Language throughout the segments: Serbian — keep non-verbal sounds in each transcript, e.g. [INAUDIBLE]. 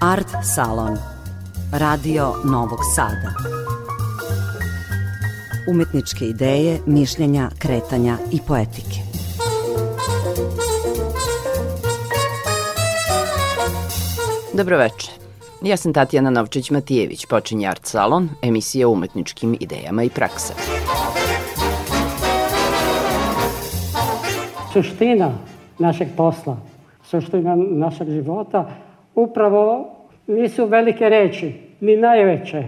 Art Salon Radio Novog Sada Umetničke ideje, mišljenja, kretanja i poetike Dobroveče. Ja sam Tatjana Novčić-Matijević, počinje Art Salon, emisija o umetničkim idejama i praksama. Suština našeg posla, suština našeg života upravo nisu velike reči, ni najveće.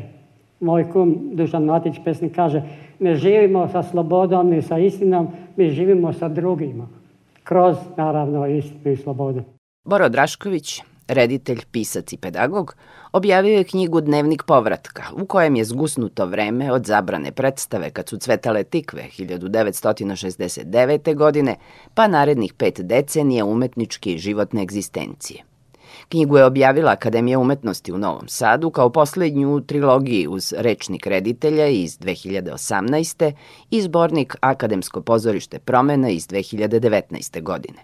Moj kum Dušan Matić pesnik kaže, ne živimo sa slobodom ni sa istinom, mi živimo sa drugima. Kroz, naravno, istinu i slobodu. Boro Drašković, reditelj, pisac i pedagog, objavio je knjigu Dnevnik povratka, u kojem je zgusnuto vreme od zabrane predstave kad su cvetale tikve 1969. godine, pa narednih pet decenija umetničke i životne egzistencije. Knjigu je objavila Akademija umetnosti u Novom Sadu kao poslednju trilogiji uz Rečnik reditelja iz 2018. i zbornik Akademsko pozorište promena iz 2019. godine.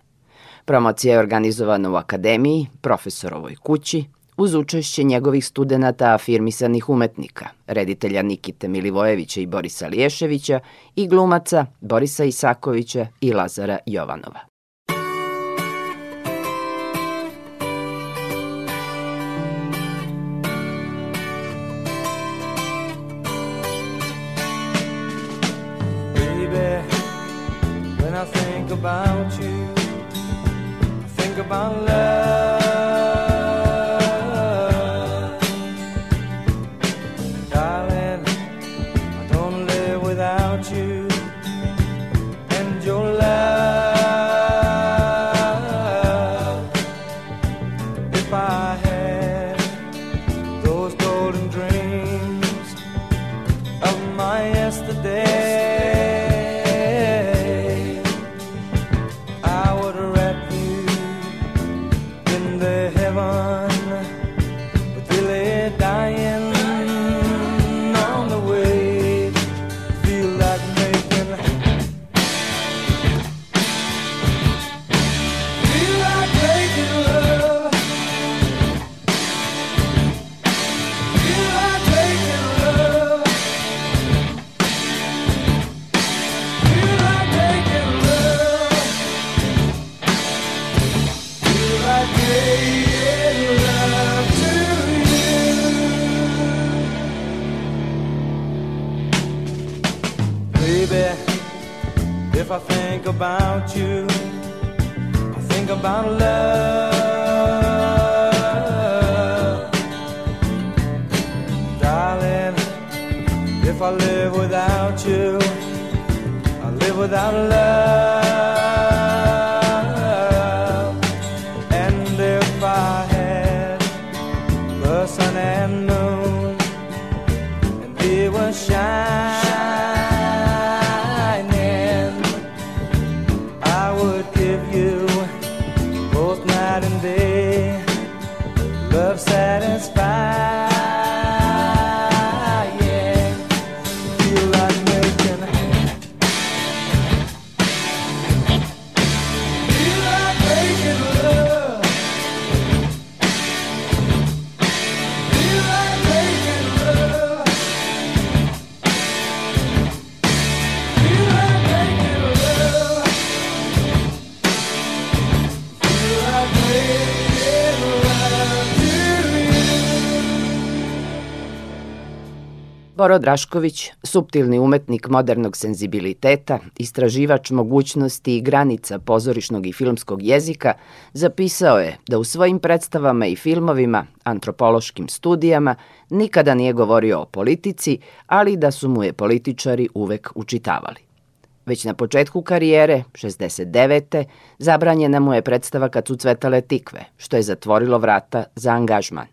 Promocija je organizovana u Akademiji, profesorovoj kući, uz učešće njegovih studenta afirmisanih umetnika, reditelja Nikite Milivojevića i Borisa Liješevića i glumaca Borisa Isakovića i Lazara Jovanova. My love. baby. If I think about you, I think about love. Darling, if I live without you, I live without love. Boro Drašković, suptilni umetnik modernog senzibiliteta, istraživač mogućnosti i granica pozorišnog i filmskog jezika, zapisao je da u svojim predstavama i filmovima, antropološkim studijama, nikada nije govorio o politici, ali da su mu je političari uvek učitavali. Već na početku karijere, 69. zabranjena mu je predstava kad su cvetale tikve, što je zatvorilo vrata za angažman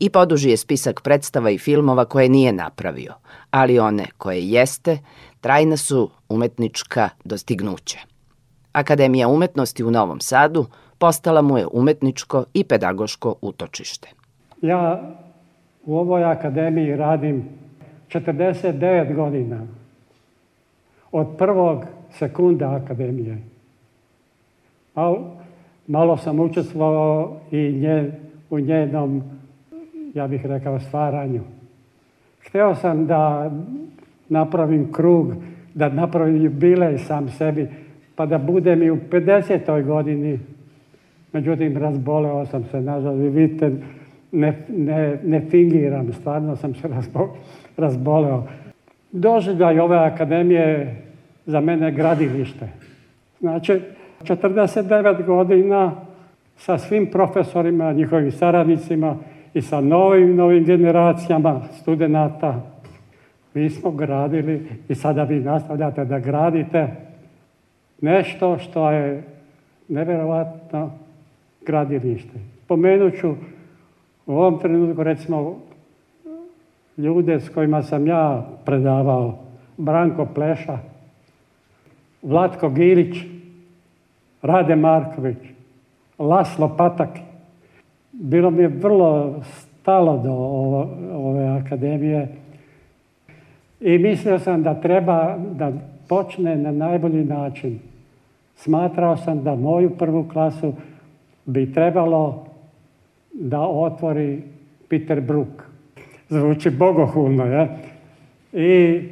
i poduži je spisak predstava i filmova koje nije napravio, ali one koje jeste, trajna su umetnička dostignuća. Akademija umetnosti u Novom Sadu postala mu je umetničko i pedagoško utočište. Ja u ovoj akademiji radim 49 godina. Od prvog sekunda akademije. Malo, malo sam učestvovao i nje, u njenom ja bih rekao, stvaranju. Hteo sam da napravim krug, da napravim jubilej sam sebi, pa da budem i u 50. godini. Međutim, razboleo sam se, nažalost, vidite, ne, ne, ne fingiram, stvarno sam se [LAUGHS] razbo, razboleo. Doživljaj ove akademije za mene gradilište. Znači, 49 godina sa svim profesorima, njihovim saradnicima, i sa novim, novim generacijama studenata. Mi smo gradili i sada vi nastavljate da gradite nešto što je nevjerojatno gradilište. Spomenut ću u ovom trenutku recimo ljude s kojima sam ja predavao. Branko Pleša, Vlatko Gilić, Rade Marković, Laslo pataki bilo mi je vrlo stalo do ove akademije i mislio sam da treba da počne na najbolji način. Smatrao sam da moju prvu klasu bi trebalo da otvori Peter Brook. Zvuči bogohulno, je? I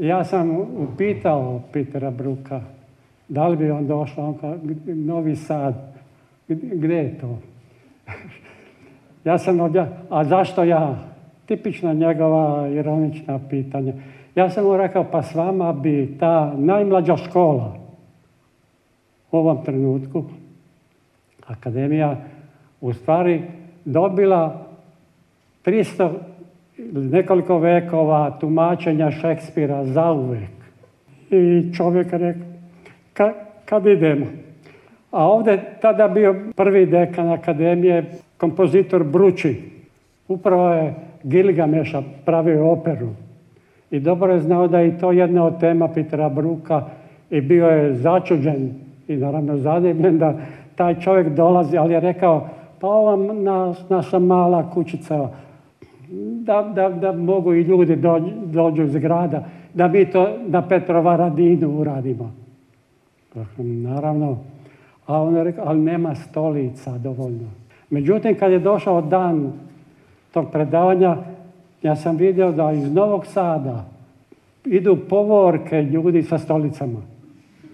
ja sam upitao Petera Bruka da li bi on došao, on kao, Novi Sad, gdje je to? [LAUGHS] ja sam ovdje, a zašto ja? Tipična njegova ironična pitanja. Ja sam mu rekao, pa s vama bi ta najmlađa škola u ovom trenutku, akademija, u stvari dobila 300 nekoliko vekova tumačenja Šekspira za uvek. I čovjek rekao, kad idemo? A ovdje tada bio prvi dekan akademije, kompozitor Bruči. Upravo je Gilgameša pravio operu. I dobro je znao da je i to jedna od tema Petra Bruka i bio je začuđen i naravno zadivljen da taj čovjek dolazi, ali je rekao pa ova naša mala kućica, da, mogu i ljudi dođu, dođu iz grada, da mi to na Petrova radinu uradimo. Naravno, a on je rekao, ali nema stolica dovoljno. Međutim, kad je došao dan tog predavanja, ja sam vidio da iz Novog Sada idu povorke ljudi sa stolicama.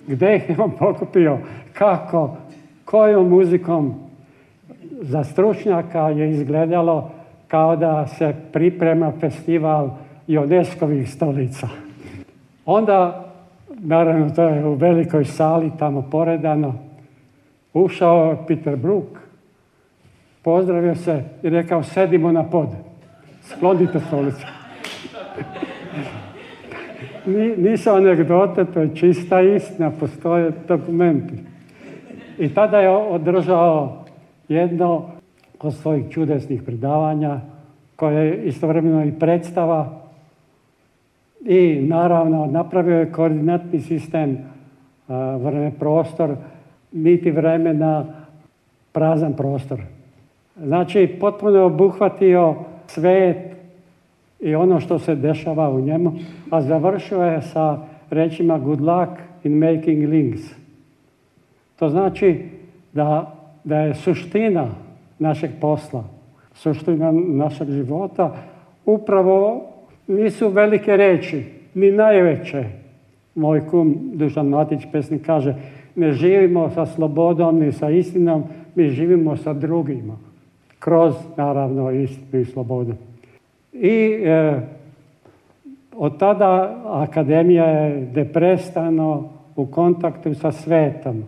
Gdje ih je on pokupio? Kako? Kojom muzikom? Za stručnjaka je izgledalo kao da se priprema festival Joneskovih stolica. Onda, naravno to je u velikoj sali tamo poredano, Ušao Peter Brook, pozdravio se i rekao sedimo na pod. Sklonite stolicu. Nisu anegdote, to je čista istina, postoje dokumenti. I tada je održao jedno od svojih čudesnih predavanja, koje je istovremeno i predstava. I naravno napravio je koordinatni sistem, vrne prostor, niti vremena, prazan prostor. Znači, potpuno je obuhvatio svet i ono što se dešava u njemu, a završio je sa rečima good luck in making links. To znači da, da je suština našeg posla, suština našeg života, upravo nisu velike reči, ni najveće. Moj kum Dušan Matić, pesnik, kaže ne živimo sa slobodom ni sa istinom, mi živimo sa drugima. Kroz, naravno, istinu i slobodu. I e, od tada akademija je deprestano u kontaktu sa svetom.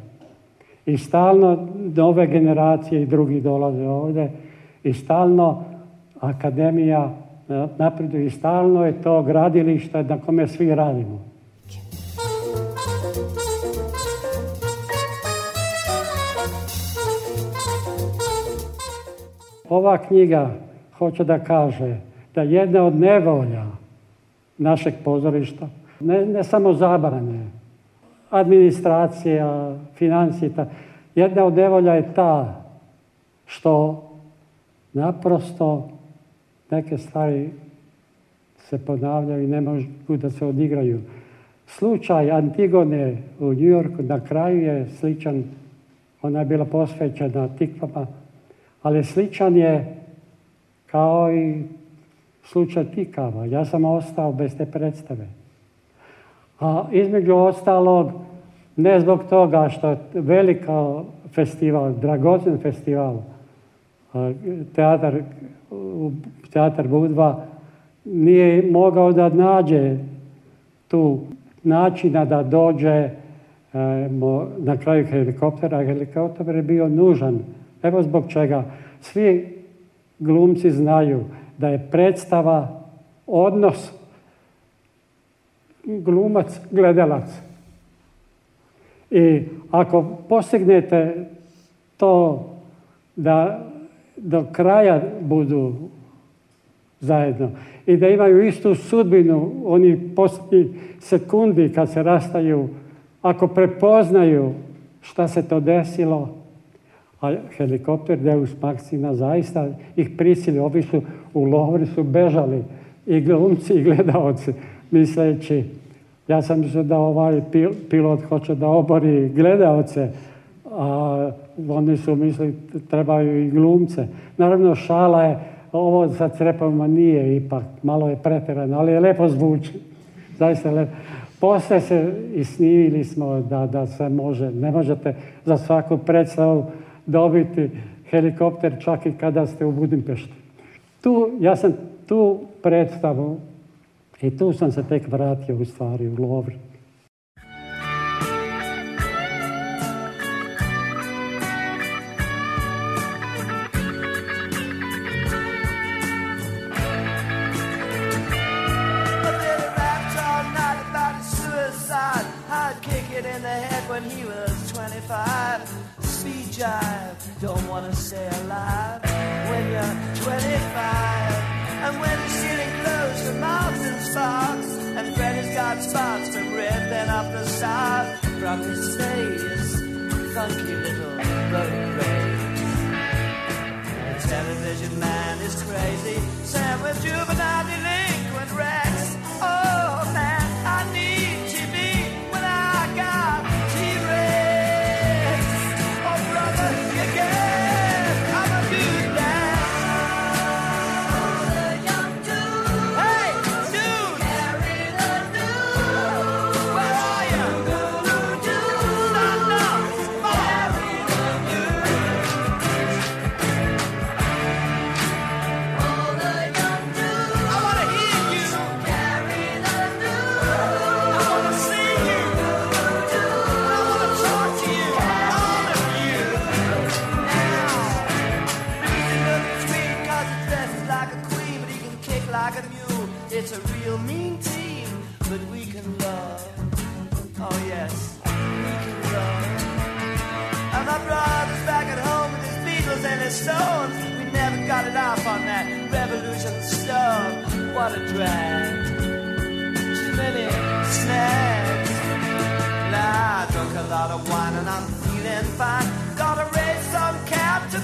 I stalno nove generacije i drugi dolaze ovdje. I stalno akademija e, napreduje i stalno je to gradilište na kome svi radimo. Ova knjiga hoće da kaže da jedna od nevolja našeg pozorišta, ne, ne samo zabrane, administracija, financija, jedna od nevolja je ta što naprosto neke stvari se ponavljaju i ne mogu da se odigraju. Slučaj Antigone u Yorku na kraju je sličan. Ona je bila posvećena tikvama ali sličan je kao i slučaj tikava. Ja sam ostao bez te predstave. A između ostalog, ne zbog toga što velika festival, dragocen festival, teatar, teatar Budva, nije mogao da nađe tu načina da dođe e, na kraju helikoptera. Helikopter je bio nužan Evo zbog čega svi glumci znaju da je predstava odnos glumac-gledalac. I ako postignete to da do kraja budu zajedno i da imaju istu sudbinu oni posti sekundi kad se rastaju, ako prepoznaju šta se to desilo, a helikopter Deus Maxima, zaista ih prisili. Ovi su u Lovri su bežali i glumci i gledaoci misleći ja sam mislio da ovaj pilot hoće da obori gledaoce, a oni su mislili trebaju i glumce. Naravno šala je, ovo sa crepama nije ipak, malo je pretjerano, ali je lepo zvuči. Zaista lepo. Poslije se i snimili smo da, da se može, ne možete za svaku predstavu dobiti helikopter čak i kada ste u Budimpešti. Tu, ja sam tu predstavu i tu sam se tek vratio u stvari u Lovri. is crazy. Sam with juvenile delinquent. souls. We never got it off on that revolution stove. What a drag. Too many snacks. Nah, I drunk a lot of wine and I'm feeling fine. Gotta raise some cap to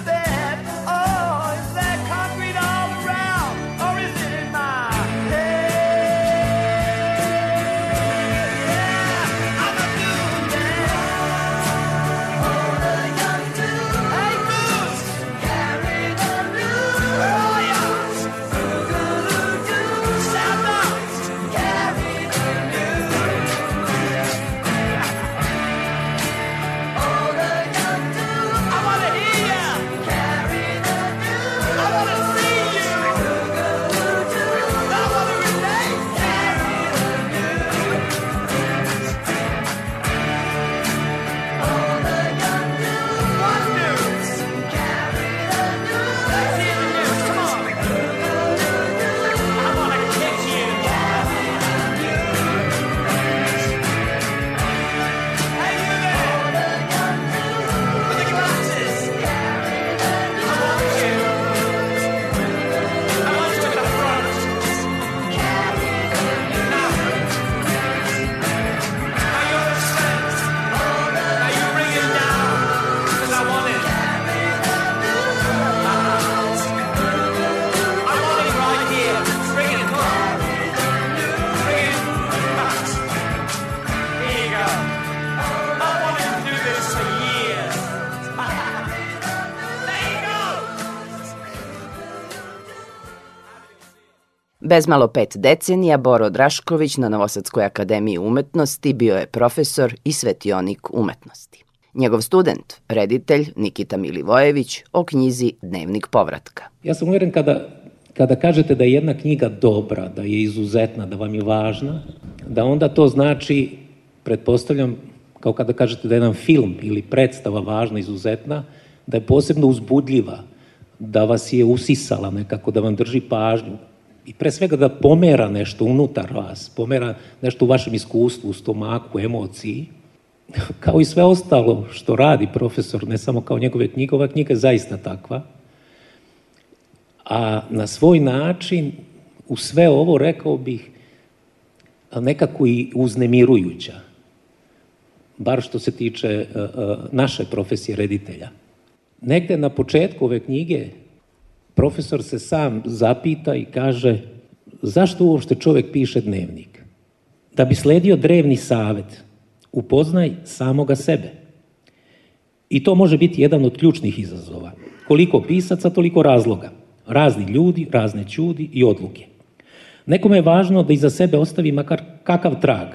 Bez malo pet decenija Boro Drašković na Novosadskoj akademiji umetnosti bio je profesor i svetionik umetnosti. Njegov student, reditelj Nikita Milivojević, o knjizi Dnevnik povratka. Ja sam uvjeren kada, kada kažete da je jedna knjiga dobra, da je izuzetna, da vam je važna, da onda to znači, pretpostavljam, kao kada kažete da je jedan film ili predstava važna, izuzetna, da je posebno uzbudljiva, da vas je usisala nekako, da vam drži pažnju, i pre svega da pomera nešto unutar vas, pomera nešto u vašem iskustvu, u stomaku, emociji, [LAUGHS] kao i sve ostalo što radi profesor, ne samo kao njegove knjige, ova knjiga je zaista takva, a na svoj način u sve ovo rekao bih nekako i uznemirujuća, bar što se tiče e, e, naše profesije reditelja. Negde na početku ove knjige profesor se sam zapita i kaže zašto uopšte čovjek piše dnevnik? Da bi sledio drevni savjet, upoznaj samoga sebe. I to može biti jedan od ključnih izazova. Koliko pisaca, toliko razloga. Razni ljudi, razne čudi i odluke. Nekome je važno da iza sebe ostavi makar kakav trag.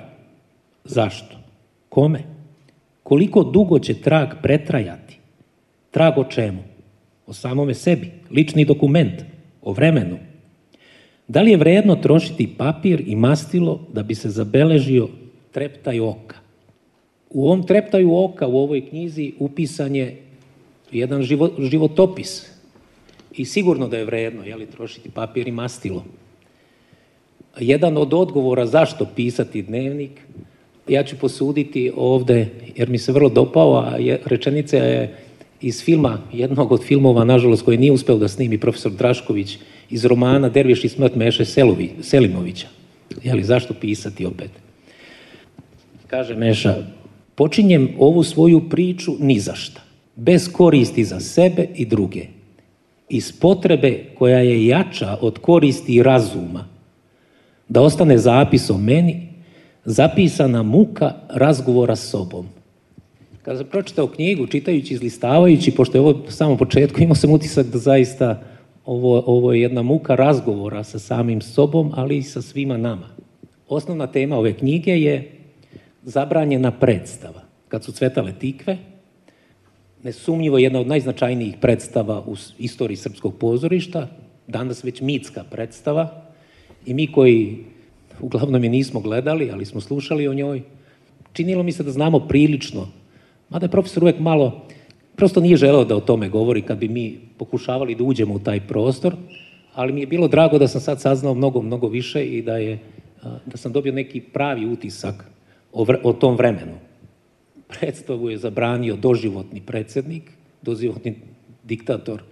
Zašto? Kome? Koliko dugo će trag pretrajati? Trag o čemu? o samome sebi, lični dokument, o vremenu. Da li je vredno trošiti papir i mastilo da bi se zabeležio treptaj oka? U ovom treptaju oka u ovoj knjizi upisan je jedan životopis i sigurno da je vredno li trošiti papir i mastilo. Jedan od odgovora zašto pisati dnevnik, ja ću posuditi ovdje jer mi se vrlo dopao, a rečenica je iz filma, jednog od filmova, nažalost, koji nije uspio da snimi profesor Drašković, iz romana Derviš i smrt Meše Selovi, Selimovića. zašto pisati opet? Kaže Meša, počinjem ovu svoju priču ni zašta, bez koristi za sebe i druge, iz potrebe koja je jača od koristi i razuma, da ostane zapis o meni, zapisana muka razgovora s sobom. Kada sam pročitao knjigu, čitajući, izlistavajući, pošto je ovo samo početku, imao sam utisak da zaista ovo, ovo je jedna muka razgovora sa samim sobom, ali i sa svima nama. Osnovna tema ove knjige je zabranjena predstava. Kad su cvetale tikve, nesumnjivo jedna od najznačajnijih predstava u istoriji srpskog pozorišta, danas već mitska predstava, i mi koji uglavnom je nismo gledali, ali smo slušali o njoj, činilo mi se da znamo prilično Mada je profesor uvijek malo, prosto nije želeo da o tome govori kad bi mi pokušavali da uđemo u taj prostor, ali mi je bilo drago da sam sad saznao mnogo, mnogo više i da, je, da sam dobio neki pravi utisak o, tom vremenu. Predstavu je zabranio doživotni predsjednik, doživotni diktator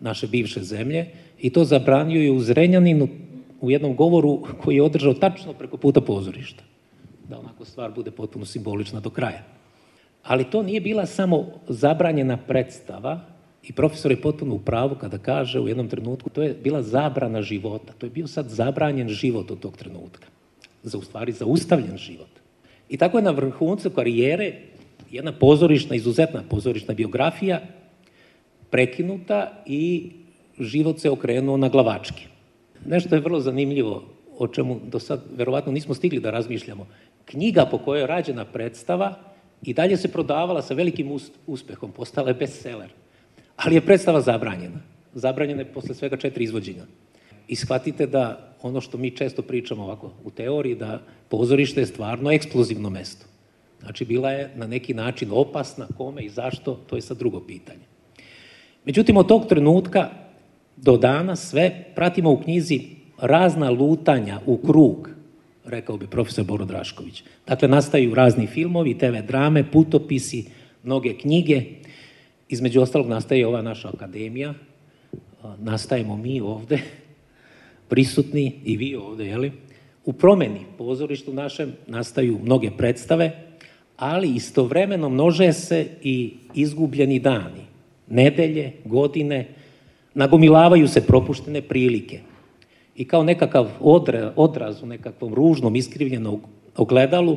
naše bivše zemlje i to zabranio je u Zrenjaninu u jednom govoru koji je održao tačno preko puta pozorišta. Da onako stvar bude potpuno simbolična do kraja. Ali to nije bila samo zabranjena predstava i profesor je potpuno u pravu kada kaže u jednom trenutku to je bila zabrana života. To je bio sad zabranjen život od tog trenutka. Za u zaustavljen život. I tako je na vrhuncu karijere jedna pozorišna, izuzetna pozorišna biografija prekinuta i život se okrenuo na glavački. Nešto je vrlo zanimljivo o čemu do sad verovatno nismo stigli da razmišljamo. Knjiga po kojoj je rađena predstava i dalje se prodavala sa velikim uspehom, postala je bestseller. Ali je predstava zabranjena. Zabranjena je posle svega četiri izvođenja. I shvatite da ono što mi često pričamo ovako u teoriji, da pozorište je stvarno eksplozivno mesto. Znači, bila je na neki način opasna, kome i zašto, to je sad drugo pitanje. Međutim, od tog trenutka do danas sve pratimo u knjizi razna lutanja u krug rekao bi profesor Boro Drašković. Dakle, nastaju razni filmovi, TV drame, putopisi, mnoge knjige. Između ostalog nastaje ova naša akademija. Nastajemo mi ovdje, prisutni i vi ovdje, jeli? U promjeni pozorištu našem nastaju mnoge predstave, ali istovremeno množe se i izgubljeni dani, nedelje, godine, nagomilavaju se propuštene prilike i kao nekakav odraz u nekakvom ružnom, iskrivljenom ogledalu,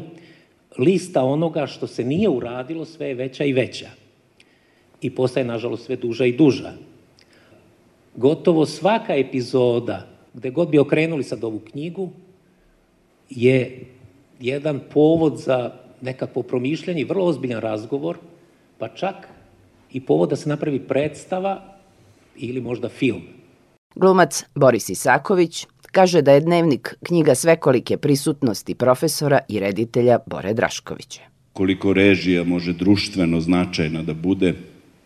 lista onoga što se nije uradilo sve je veća i veća. I postaje, nažalost, sve duža i duža. Gotovo svaka epizoda, gdje god bi okrenuli sad ovu knjigu, je jedan povod za nekakvo promišljanje, vrlo ozbiljan razgovor, pa čak i povod da se napravi predstava ili možda film. Glumac Boris Isaković kaže da je dnevnik knjiga svekolike prisutnosti profesora i reditelja Bore Draškovića. Koliko režija može društveno značajna da bude,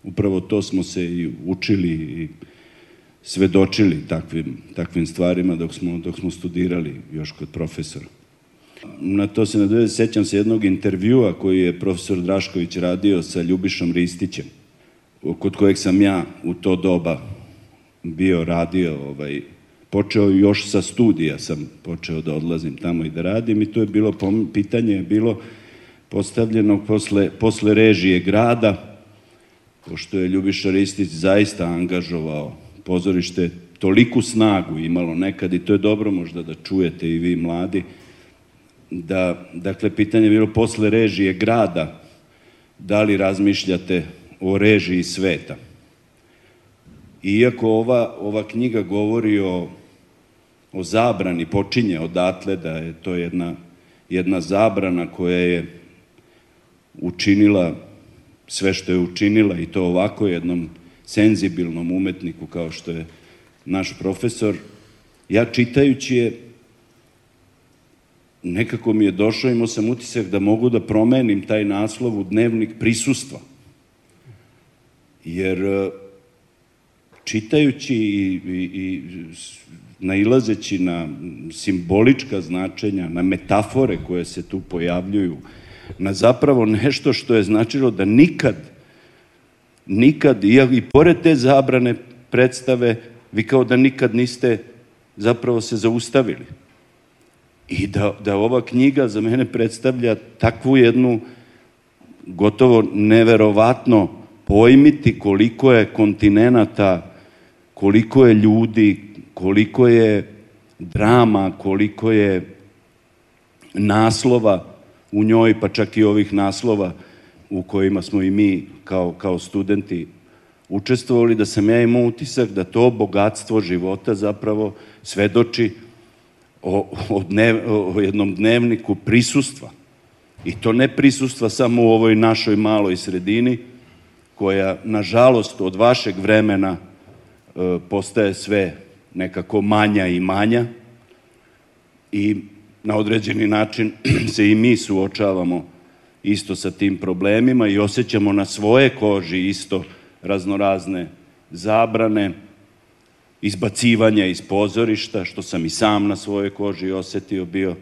upravo to smo se i učili i svedočili takvim, takvim stvarima dok smo, dok smo studirali još kod profesora. Na to se nadove, sećam se jednog intervjua koji je profesor Drašković radio sa Ljubišom Ristićem, kod kojeg sam ja u to doba bio radio, ovaj, počeo još sa studija sam počeo da odlazim tamo i da radim i to je bilo, pitanje je bilo postavljeno posle, posle režije grada, pošto je Ljubiša Ristić zaista angažovao pozorište, toliku snagu imalo nekad i to je dobro možda da čujete i vi mladi, da, dakle, pitanje je bilo posle režije grada, da li razmišljate o režiji sveta? Iako ova, ova knjiga govori o, zabrani, počinje odatle da je to jedna, jedna zabrana koja je učinila sve što je učinila i to ovako jednom senzibilnom umetniku kao što je naš profesor, ja čitajući je, nekako mi je došao, imao sam utisak da mogu da promenim taj naslov u dnevnik prisustva. Jer čitajući i, i, nailazeći na simbolička značenja, na metafore koje se tu pojavljuju, na zapravo nešto što je značilo da nikad, nikad, i pored te zabrane predstave, vi kao da nikad niste zapravo se zaustavili. I da, da ova knjiga za mene predstavlja takvu jednu gotovo neverovatno pojmiti koliko je kontinenata koliko je ljudi, koliko je drama, koliko je naslova u njoj, pa čak i ovih naslova u kojima smo i mi kao, kao studenti učestvovali, da sam ja imao utisak da to bogatstvo života zapravo svedoči o, o jednom dnevniku prisustva. I to ne prisustva samo u ovoj našoj maloj sredini, koja, nažalost, od vašeg vremena postaje sve nekako manja i manja i na određeni način [CLEARS THROAT] se i mi suočavamo isto sa tim problemima i osjećamo na svoje koži isto raznorazne zabrane, izbacivanja iz pozorišta, što sam i sam na svojoj koži osjetio bio.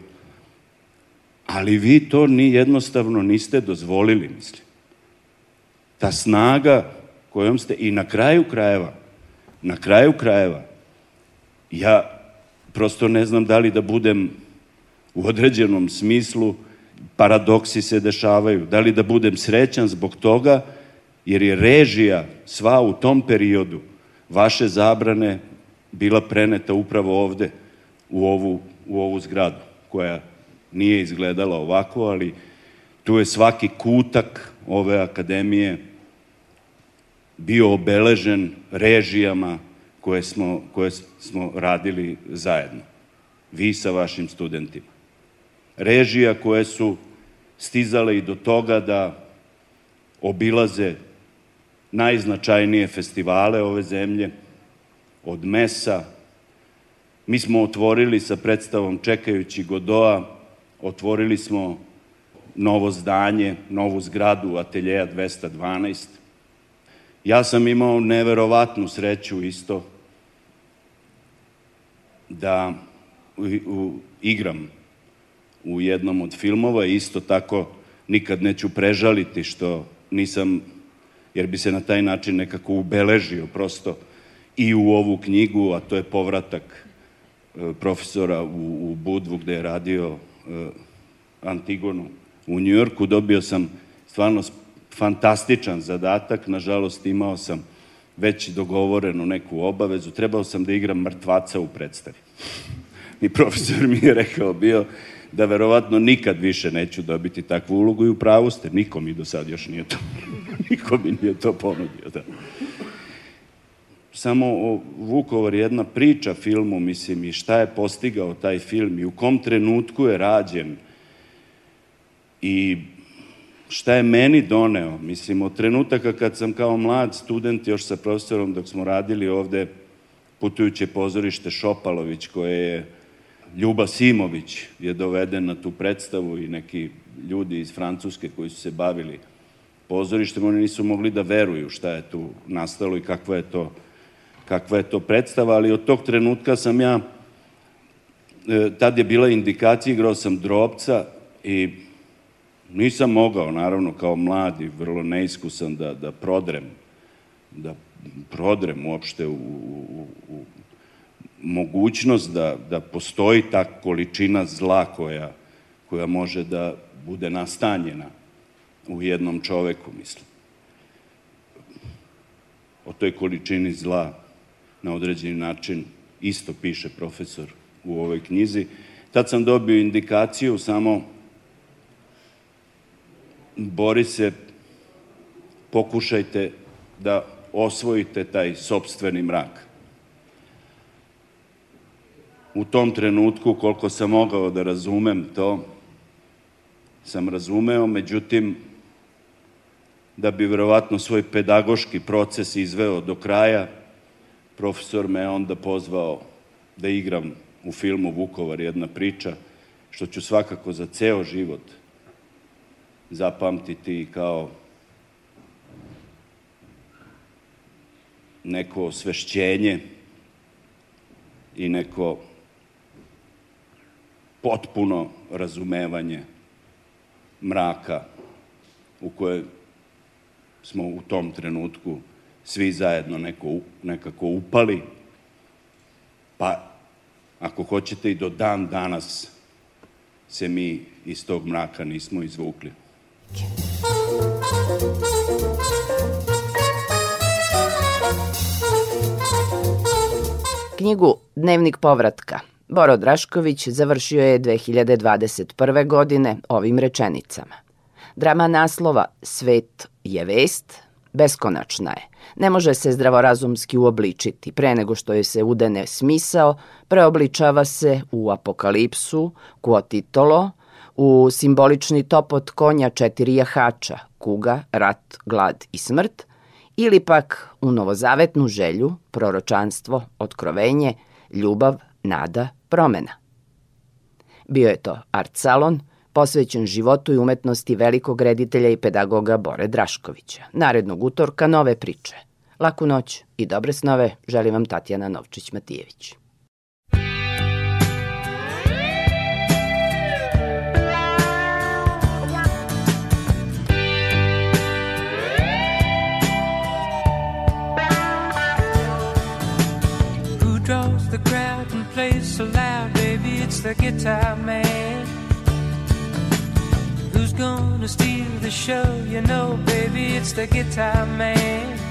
Ali vi to ni jednostavno niste dozvolili, mislim. Ta snaga kojom ste i na kraju krajeva na kraju krajeva, ja prosto ne znam da li da budem u određenom smislu, paradoksi se dešavaju, da li da budem srećan zbog toga, jer je režija sva u tom periodu vaše zabrane bila preneta upravo ovde, u ovu, u ovu zgradu, koja nije izgledala ovako, ali tu je svaki kutak ove akademije bio obeležen režijama koje smo, koje smo radili zajedno. Vi sa vašim studentima. Režija koje su stizale i do toga da obilaze najznačajnije festivale ove zemlje, od mesa. Mi smo otvorili sa predstavom Čekajući Godoa, otvorili smo novo zdanje, novu zgradu Ateljeja 212, ja sam imao neverovatnu sreću isto da u, igram u jednom od filmova i isto tako nikad neću prežaliti što nisam, jer bi se na taj način nekako ubeležio prosto i u ovu knjigu, a to je povratak e, profesora u, u Budvu gdje je radio e, Antigonu u Njujorku. Dobio sam stvarno fantastičan zadatak, nažalost imao sam već dogovorenu neku obavezu, trebao sam da igram mrtvaca u predstavi. I profesor mi je rekao bio da verovatno nikad više neću dobiti takvu ulogu i u pravu ste, niko mi do sad još nije to, [LAUGHS] niko mi nije to ponudio. Da. Samo o Vukovar jedna priča filmu, mislim, i šta je postigao taj film i u kom trenutku je rađen i šta je meni doneo. Mislim, od trenutaka kad sam kao mlad student, još sa profesorom dok smo radili ovde putujuće pozorište Šopalović, koje je Ljuba Simović je doveden na tu predstavu i neki ljudi iz Francuske koji su se bavili pozorištem, oni nisu mogli da veruju šta je tu nastalo i kakva je to, kakva je to predstava, ali od tog trenutka sam ja, e, tad je bila indikacija, igrao sam drobca i nisam mogao, naravno, kao mladi, vrlo neiskusan da, da prodrem, da prodrem uopšte u, mogućnost da, postoji ta količina zla koja, koja može da bude nastanjena u jednom čoveku, mislim. O toj količini zla na određeni način isto piše profesor u ovoj knjizi. Tad sam dobio indikaciju samo bori se, pokušajte da osvojite taj sobstveni mrak. U tom trenutku, koliko sam mogao da razumem to, sam razumeo, međutim, da bi vjerovatno svoj pedagoški proces izveo do kraja, profesor me onda pozvao da igram u filmu Vukovar jedna priča, što ću svakako za ceo život zapamtiti kao neko osvešćenje i neko potpuno razumevanje mraka u koje smo u tom trenutku svi zajedno neko, nekako upali, pa ako hoćete i do dan danas se mi iz tog mraka nismo izvukli. Knjigu Dnevnik povratka Boro Drašković završio je 2021. godine ovim rečenicama. Drama naslova Svet je vest beskonačna je. Ne može se zdravorazumski uobličiti. Pre nego što je se udene smisao, preobličava se u apokalipsu, kuotitolo, u simbolični topot konja četiri jahača, kuga, rat, glad i smrt, ili pak u novozavetnu želju, proročanstvo, otkrovenje, ljubav, nada, promena. Bio je to art salon, posvećen životu i umetnosti velikog reditelja i pedagoga Bore Draškovića. Narednog utorka nove priče. Laku noć i dobre snove želim vam Tatjana Novčić-Matijević. so loud, baby, it's the guitar man. Who's gonna steal the show? You know, baby, it's the guitar man.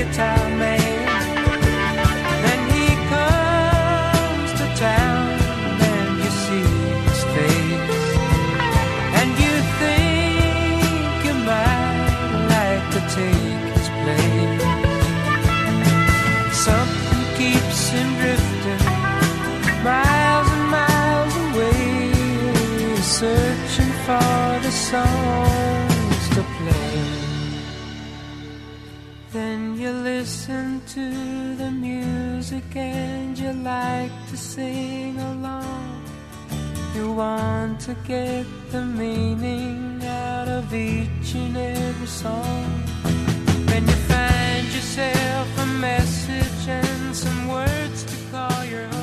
guitar man. Then he comes to town and you see his face. And you think you might like to take his place. Something keeps him drifting miles and miles away, searching for the sun. to the music and you like to sing along. You want to get the meaning out of each and every song. When you find yourself a message and some words to call your own.